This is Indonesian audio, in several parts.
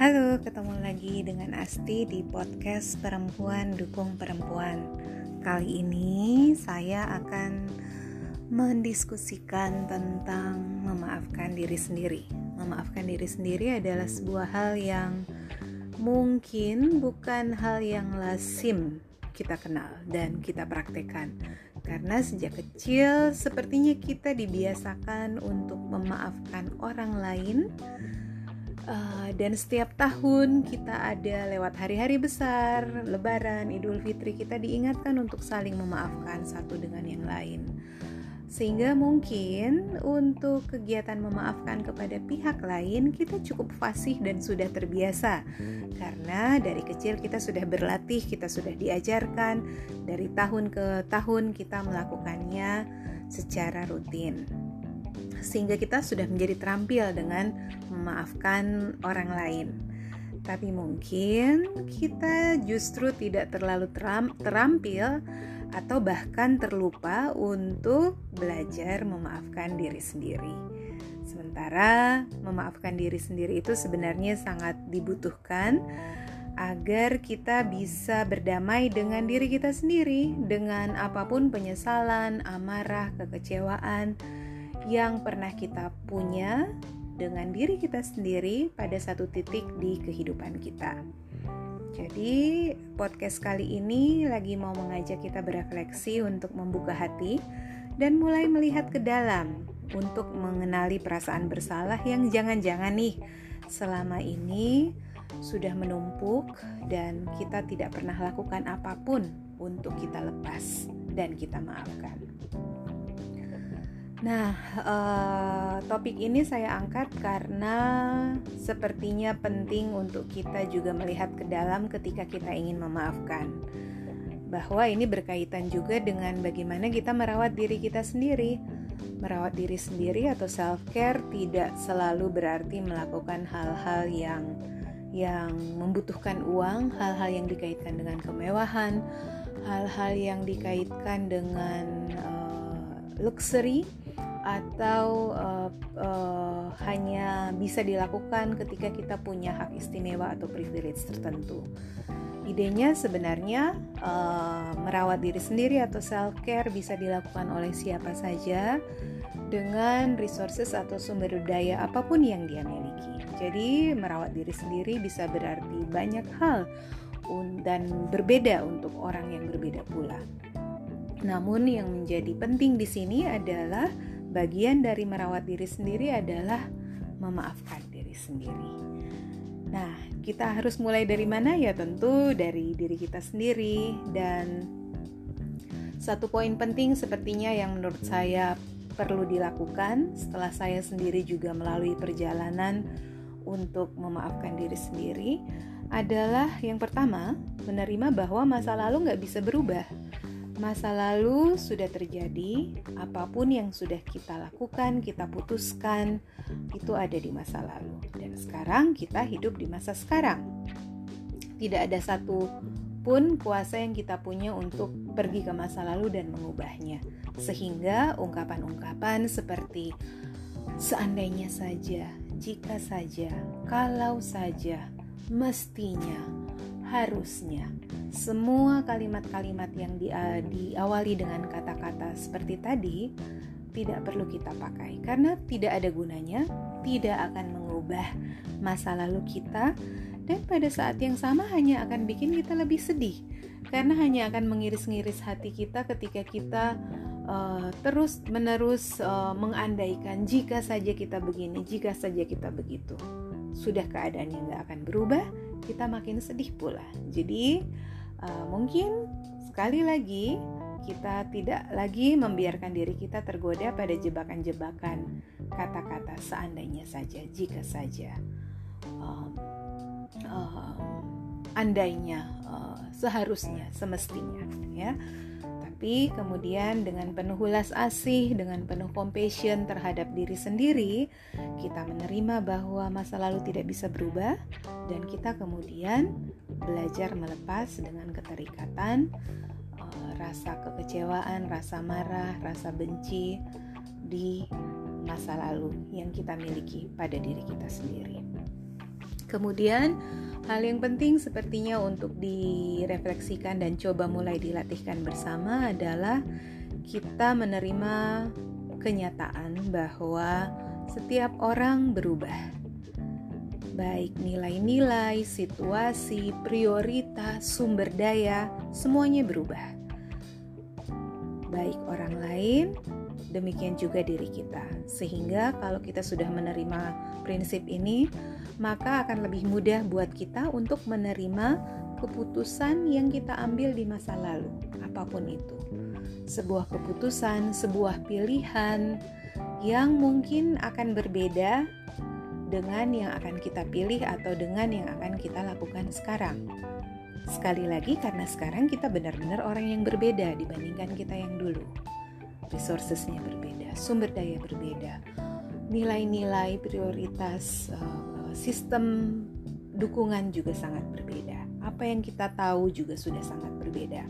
Halo, ketemu lagi dengan Asti di podcast Perempuan Dukung Perempuan. Kali ini saya akan mendiskusikan tentang memaafkan diri sendiri. Memaafkan diri sendiri adalah sebuah hal yang mungkin bukan hal yang lazim kita kenal dan kita praktekkan. Karena sejak kecil sepertinya kita dibiasakan untuk memaafkan orang lain Uh, dan setiap tahun kita ada lewat hari-hari besar, Lebaran, Idul Fitri, kita diingatkan untuk saling memaafkan satu dengan yang lain. Sehingga mungkin untuk kegiatan memaafkan kepada pihak lain kita cukup fasih dan sudah terbiasa. Karena dari kecil kita sudah berlatih, kita sudah diajarkan, dari tahun ke tahun kita melakukannya secara rutin sehingga kita sudah menjadi terampil dengan memaafkan orang lain. Tapi mungkin kita justru tidak terlalu teram, terampil atau bahkan terlupa untuk belajar memaafkan diri sendiri. Sementara memaafkan diri sendiri itu sebenarnya sangat dibutuhkan agar kita bisa berdamai dengan diri kita sendiri, dengan apa pun penyesalan, amarah, kekecewaan, yang pernah kita punya dengan diri kita sendiri pada satu titik di kehidupan kita. Jadi, podcast kali ini lagi mau mengajak kita berefleksi untuk membuka hati dan mulai melihat ke dalam untuk mengenali perasaan bersalah yang jangan-jangan nih selama ini sudah menumpuk dan kita tidak pernah lakukan apa pun untuk kita lepas dan kita maafkan. Nah, uh, topik ini saya angkat karena sepertinya penting untuk kita juga melihat ke dalam ketika kita ingin memaafkan. Bahwa ini berkaitan juga dengan bagaimana kita merawat diri kita sendiri. Merawat diri sendiri atau self care tidak selalu berarti melakukan hal-hal yang yang membutuhkan uang, hal-hal yang dikaitkan dengan kemewahan, hal-hal yang dikaitkan dengan uh, luxury atau uh, uh, hanya bisa dilakukan ketika kita punya hak istimewa atau privilege tertentu. Idenya sebenarnya uh, merawat diri sendiri atau self care bisa dilakukan oleh siapa saja dengan resources atau sumber daya apa pun yang dia miliki. Jadi merawat diri sendiri bisa berarti banyak hal dan berbeda untuk orang yang berbeda pula. Namun yang menjadi penting di sini adalah bagian dari merawat diri sendiri adalah memaafkan diri sendiri. Nah, kita harus mulai dari mana ya? Tentu dari diri kita sendiri dan satu poin penting sepertinya yang menurut saya perlu dilakukan setelah saya sendiri juga melalui perjalanan untuk memaafkan diri sendiri adalah yang pertama menerima bahwa masa lalu nggak bisa berubah Masa lalu sudah terjadi, apa pun yang sudah kita lakukan, kita putuskan, itu ada di masa lalu. Dan sekarang kita hidup di masa sekarang. Tidak ada satu pun kuasa yang kita punya untuk pergi ke masa lalu dan mengubahnya. Sehingga ungkapan-ungkapan seperti seandainya saja, jika saja, kalau saja, mestinya, harusnya, semua kalimat-kalimat yang di, uh, diawali dengan kata-kata seperti tadi tidak perlu kita pakai. Karena tidak ada gunanya, tidak akan mengubah masa lalu kita. Dan pada saat yang sama hanya akan bikin kita lebih sedih. Karena hanya akan mengiris-ngiris hati kita ketika kita uh, terus menerus uh, mengandaikan jika saja kita begini, jika saja kita begitu. Sudah keadaannya nggak akan berubah, kita makin sedih pula. Jadi uh, mungkin sekali lagi kita tidak lagi membiarkan diri kita tergoda pada jebakan-jebakan kata-kata seandainya saja, jika saja, um, um, andainya, uh, seharusnya, semestinya, ya. Tapi kemudian dengan penuh ulas asih, dengan penuh compassion terhadap diri sendiri, kita menerima bahwa masa lalu tidak bisa berubah dan kita kemudian belajar melepas dengan keterikatan uh, rasa kekecewaan, rasa marah, rasa benci di masa lalu yang kita miliki pada diri kita sendiri. Kemudian, hal yang penting sepertinya untuk direfleksikan dan coba mulai dilatihkan bersama adalah kita menerima kenyataan bahwa setiap orang berubah. Baik nilai-nilai, situasi, prioritas, sumber daya, semuanya berubah. Baik orang lain, demikian juga diri kita. Sehingga kalau kita sudah menerima prinsip ini, maka akan lebih mudah buat kita untuk menerima keputusan yang kita ambil di masa lalu, apa pun itu. Sebuah keputusan, sebuah pilihan yang mungkin akan berbeda dengan yang akan kita pilih atau dengan yang akan kita lakukan sekarang. Sekali lagi karena sekarang kita benar-benar orang yang berbeda dibandingkan kita yang dulu. Resourcesnya berbeda, sumber daya berbeda, nilai-nilai prioritas uh, sistem dukungan juga sangat berbeda. Apa yang kita tahu juga sudah sangat berbeda.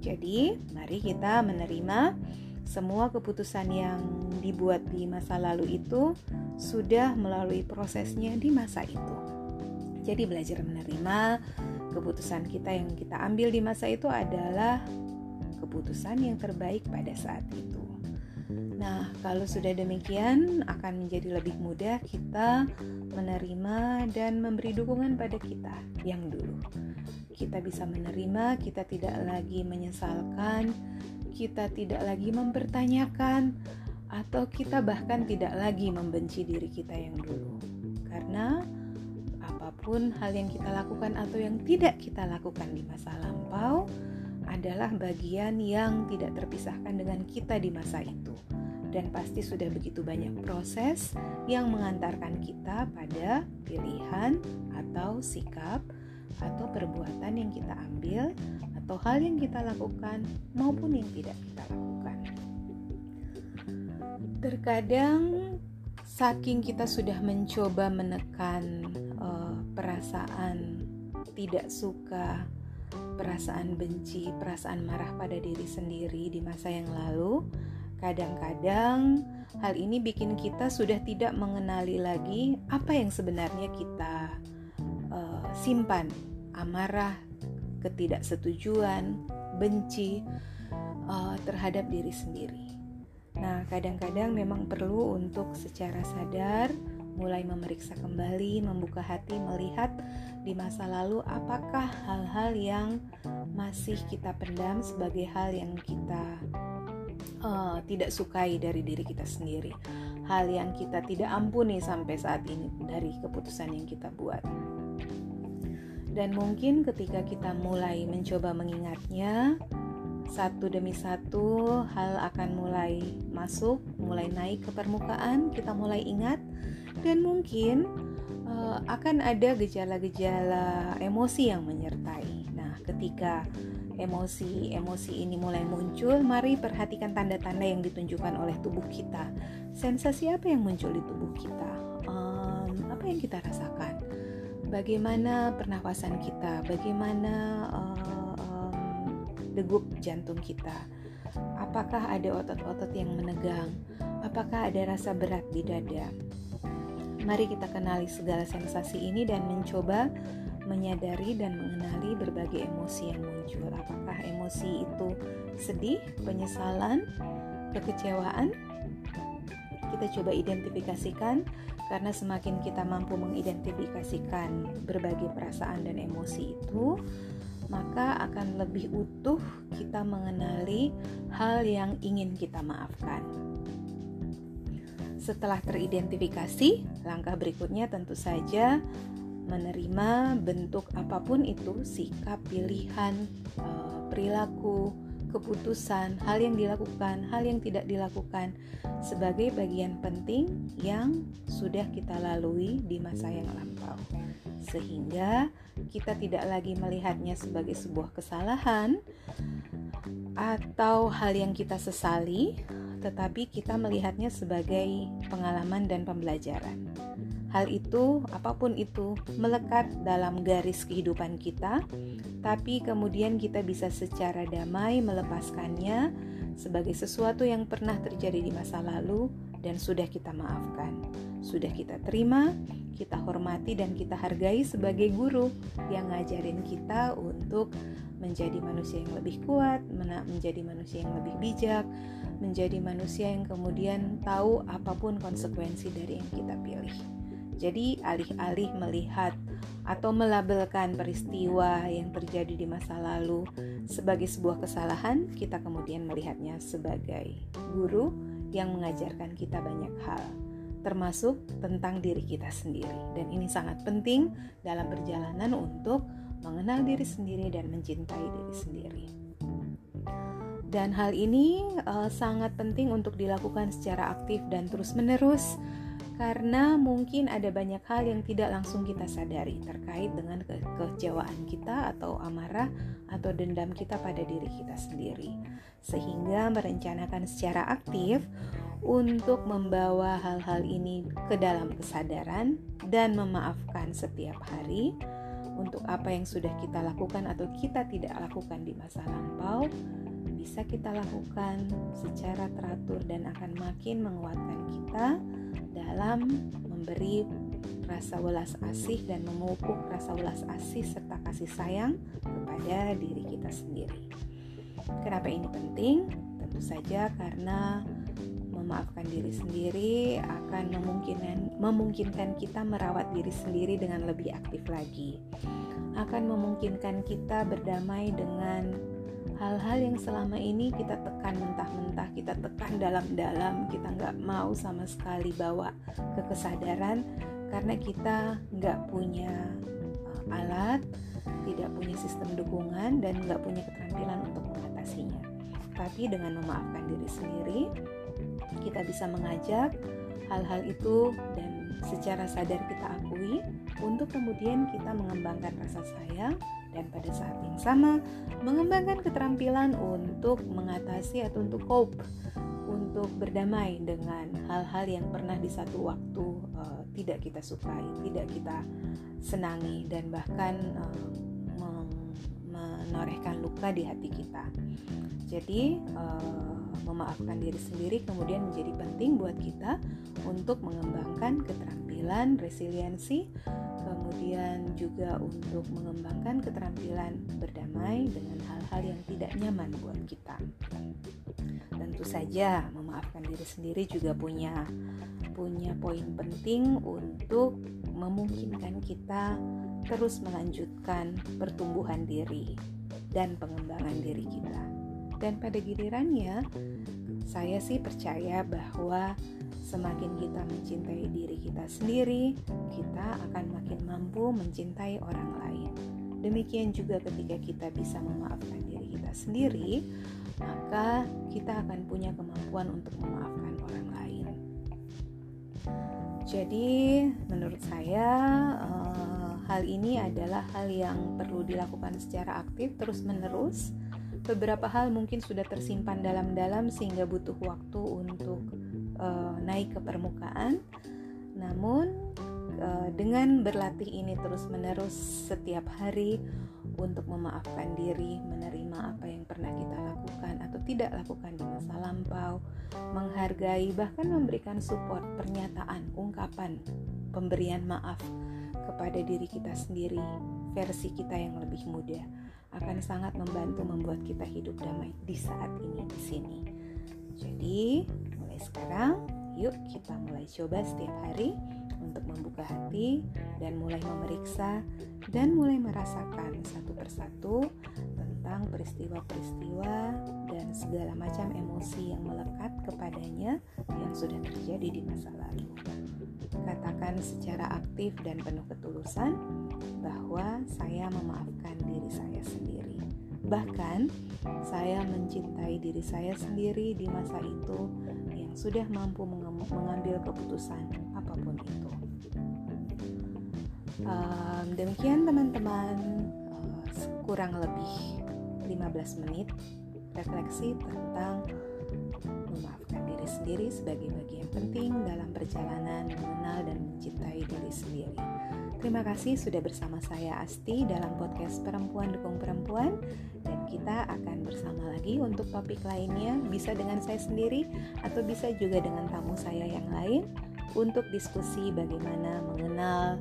Jadi, mari kita menerima semua keputusan yang dibuat di masa lalu itu sudah melalui prosesnya di masa itu. Jadi, belajar menerima keputusan kita yang kita ambil di masa itu adalah keputusan yang terbaik pada saat itu. Nah, kalau sudah demikian, akan menjadi lebih mudah kita menerima dan memberi dukungan pada kita yang dulu. Kita bisa menerima, kita tidak lagi menyesalkan, kita tidak lagi mempertanyakan, atau kita bahkan tidak lagi membenci diri kita yang dulu, karena apa pun hal yang kita lakukan atau yang tidak kita lakukan di masa lampau adalah bagian yang tidak terpisahkan dengan kita di masa itu dan pasti sudah begitu banyak proses yang mengantarkan kita pada pilihan atau sikap atau perbuatan yang kita ambil atau hal yang kita lakukan maupun yang tidak kita lakukan. Terkadang saking kita sudah mencoba menekan uh, perasaan tidak suka, perasaan benci, perasaan marah pada diri sendiri di masa yang lalu, Kadang-kadang hal ini bikin kita sudah tidak mengenali lagi apa yang sebenarnya kita uh, simpan, amarah, ketidaksetujuan, benci uh, terhadap diri sendiri. Nah, kadang-kadang memang perlu untuk secara sadar mulai memeriksa kembali, membuka hati, melihat di masa lalu apakah hal-hal yang masih kita pendam sebagai hal yang kita uh, tidak sukai dari diri kita sendiri, hal yang kita tidak ampuni sampai saat ini dari keputusan yang kita buat. Dan mungkin ketika kita mulai mencoba mengingatnya, satu demi satu hal akan mulai masuk, mulai naik ke permukaan, kita mulai ingat, dan mungkin uh, akan ada gejala-gejala emosi yang menyertai. Nah, ketika emosi-emosi ini mulai muncul, mari perhatikan tanda-tanda yang ditunjukkan oleh tubuh kita. Sensasi apa yang muncul di tubuh kita? Um, apa yang kita rasakan? Bagaimana pernafasan kita? Bagaimana um, degup jantung kita? Apakah ada otot-otot yang menegang? Apakah ada rasa berat di dada? Mari kita kenali segala sensasi ini dan mencoba menyadari dan mengenali berbagai emosi yang muncul. Apakah emosi itu sedih, penyesalan, kekecewaan? Kita coba identifikasikan karena semakin kita mampu mengidentifikasikan berbagai perasaan dan emosi itu, maka akan lebih utuh kita mengenali hal yang ingin kita maafkan. Setelah teridentifikasi, langkah berikutnya tentu saja menerima bentuk apa pun itu, sikap, pilihan, eh, perilaku, keputusan, hal yang dilakukan, hal yang tidak dilakukan sebagai bagian penting yang sudah kita lalui di masa yang lampau. Sehingga kita tidak lagi melihatnya sebagai sebuah kesalahan atau hal yang kita sesali, tetapi kita melihatnya sebagai pengalaman dan pembelajaran. Hal itu, apa pun itu, melekat dalam garis kehidupan kita, tapi kemudian kita bisa secara damai melepaskannya sebagai sesuatu yang pernah terjadi di masa lalu dan sudah kita maafkan. Sudah kita terima, kita hormati dan kita hargai sebagai guru yang ngajarin kita untuk menjadi manusia yang lebih kuat, menjadi manusia yang lebih bijak, menjadi manusia yang kemudian tahu apa pun konsekuensi dari yang kita pilih. Jadi, alih-alih melihat atau melabelkan peristiwa yang terjadi di masa lalu sebagai sebuah kesalahan, kita kemudian melihatnya sebagai guru yang mengajarkan kita banyak hal, termasuk tentang diri kita sendiri. Dan ini sangat penting dalam perjalanan untuk mengenal diri sendiri dan mencintai diri sendiri. Dan hal ini uh, sangat penting untuk dilakukan secara aktif dan terus-menerus karena mungkin ada banyak hal yang tidak langsung kita sadari terkait dengan ke kekecewaan kita atau amarah atau dendam kita pada diri kita sendiri. Sehingga merencanakan secara aktif untuk membawa hal-hal ini ke dalam kesadaran dan memaafkan setiap hari untuk apa yang sudah kita lakukan atau kita tidak lakukan di masa lampau bisa kita lakukan secara teratur dan akan makin menguatkan kita dalam memberi rasa welas asih dan memupuk rasa welas asih serta kasih sayang kepada diri kita sendiri. Kenapa ini penting? Tentu saja karena memaafkan diri sendiri akan memungkinkan memungkinkan kita merawat diri sendiri dengan lebih aktif lagi. Akan memungkinkan kita berdamai dengan hal-hal yang selama ini kita tekan mentah-mentah, kita tekan dalam-dalam, kita nggak mau sama sekali bawa ke kesadaran karena kita nggak punya uh, alat, tidak punya sistem dukungan dan nggak punya keterampilan untuk mengatasinya. Tapi dengan memaafkan diri sendiri, kita bisa mengajak hal-hal itu dan secara sadar kita akui untuk kemudian kita mengembangkan rasa sayang dan pada saat yang sama mengembangkan keterampilan untuk mengatasi atau untuk cope untuk berdamai dengan hal-hal yang pernah di satu waktu uh, tidak kita sukai, tidak kita senangi dan bahkan uh, menorehkan luka di hati kita. Jadi uh, memaafkan diri sendiri kemudian menjadi penting buat kita untuk mengembangkan keterampilan resiliensi kemudian juga untuk mengembangkan keterampilan berdamai dengan hal-hal yang tidak nyaman buat kita. Tentu saja memaafkan diri sendiri juga punya punya poin penting untuk memungkinkan kita terus melanjutkan pertumbuhan diri dan pengembangan diri kita. Dan pada gilirannya, saya sih percaya bahwa Semakin kita mencintai diri kita sendiri, kita akan makin mampu mencintai orang lain. Demikian juga ketika kita bisa memaafkan diri kita sendiri, maka kita akan punya kemampuan untuk memaafkan orang lain. Jadi, menurut saya, uh, hal ini adalah hal yang perlu dilakukan secara aktif terus-menerus. Beberapa hal mungkin sudah tersimpan dalam-dalam, sehingga butuh waktu untuk uh, naik ke permukaan. Namun uh, dengan berlatih ini terus-menerus setiap hari untuk memaafkan diri, menerima apa yang pernah kita lakukan atau tidak lakukan di masa lampau, menghargai bahkan memberikan support, pernyataan, ungkapan, pemberian maaf kepada diri kita sendiri, versi kita yang lebih muda akan sangat membantu membuat kita hidup damai di saat ini di sini. Jadi, sekarang, yuk kita mulai coba setiap hari untuk membuka hati dan mulai memeriksa dan mulai merasakan satu persatu tentang peristiwa-peristiwa dan segala macam emosi yang melekat kepadanya yang sudah terjadi di masa lalu. Katakan secara aktif dan penuh ketulusan bahwa saya memaafkan diri saya sendiri. Bahkan, saya mencintai diri saya sendiri di masa itu yang sudah mampu mengambil keputusan apa pun itu. Um, demikian teman-teman, uh, kurang lebih 15 menit refleksi tentang memaafkan diri sendiri sebagai bagian penting dalam perjalanan mengenal dan mencintai diri sendiri. Terima kasih sudah bersama saya Asti dalam podcast Perempuan Dukung Perempuan dan kita akan bersama lagi untuk topik lainnya bisa dengan saya sendiri atau bisa juga dengan tamu saya yang lain untuk diskusi bagaimana mengenal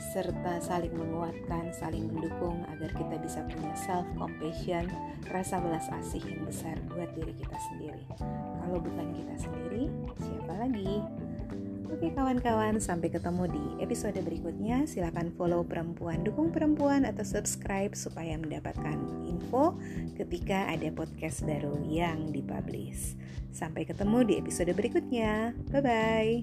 serta saling menguatkan, saling mendukung agar kita bisa punya self compassion, rasa belas asih yang besar buat diri kita sendiri. Kalau bukan kita sendiri, siapa lagi? Oke kawan-kawan, sampai ketemu di episode berikutnya. Silahkan follow Perempuan Dukung Perempuan atau subscribe supaya mendapatkan info ketika ada podcast baru yang dipublish. Sampai ketemu di episode berikutnya. Bye-bye.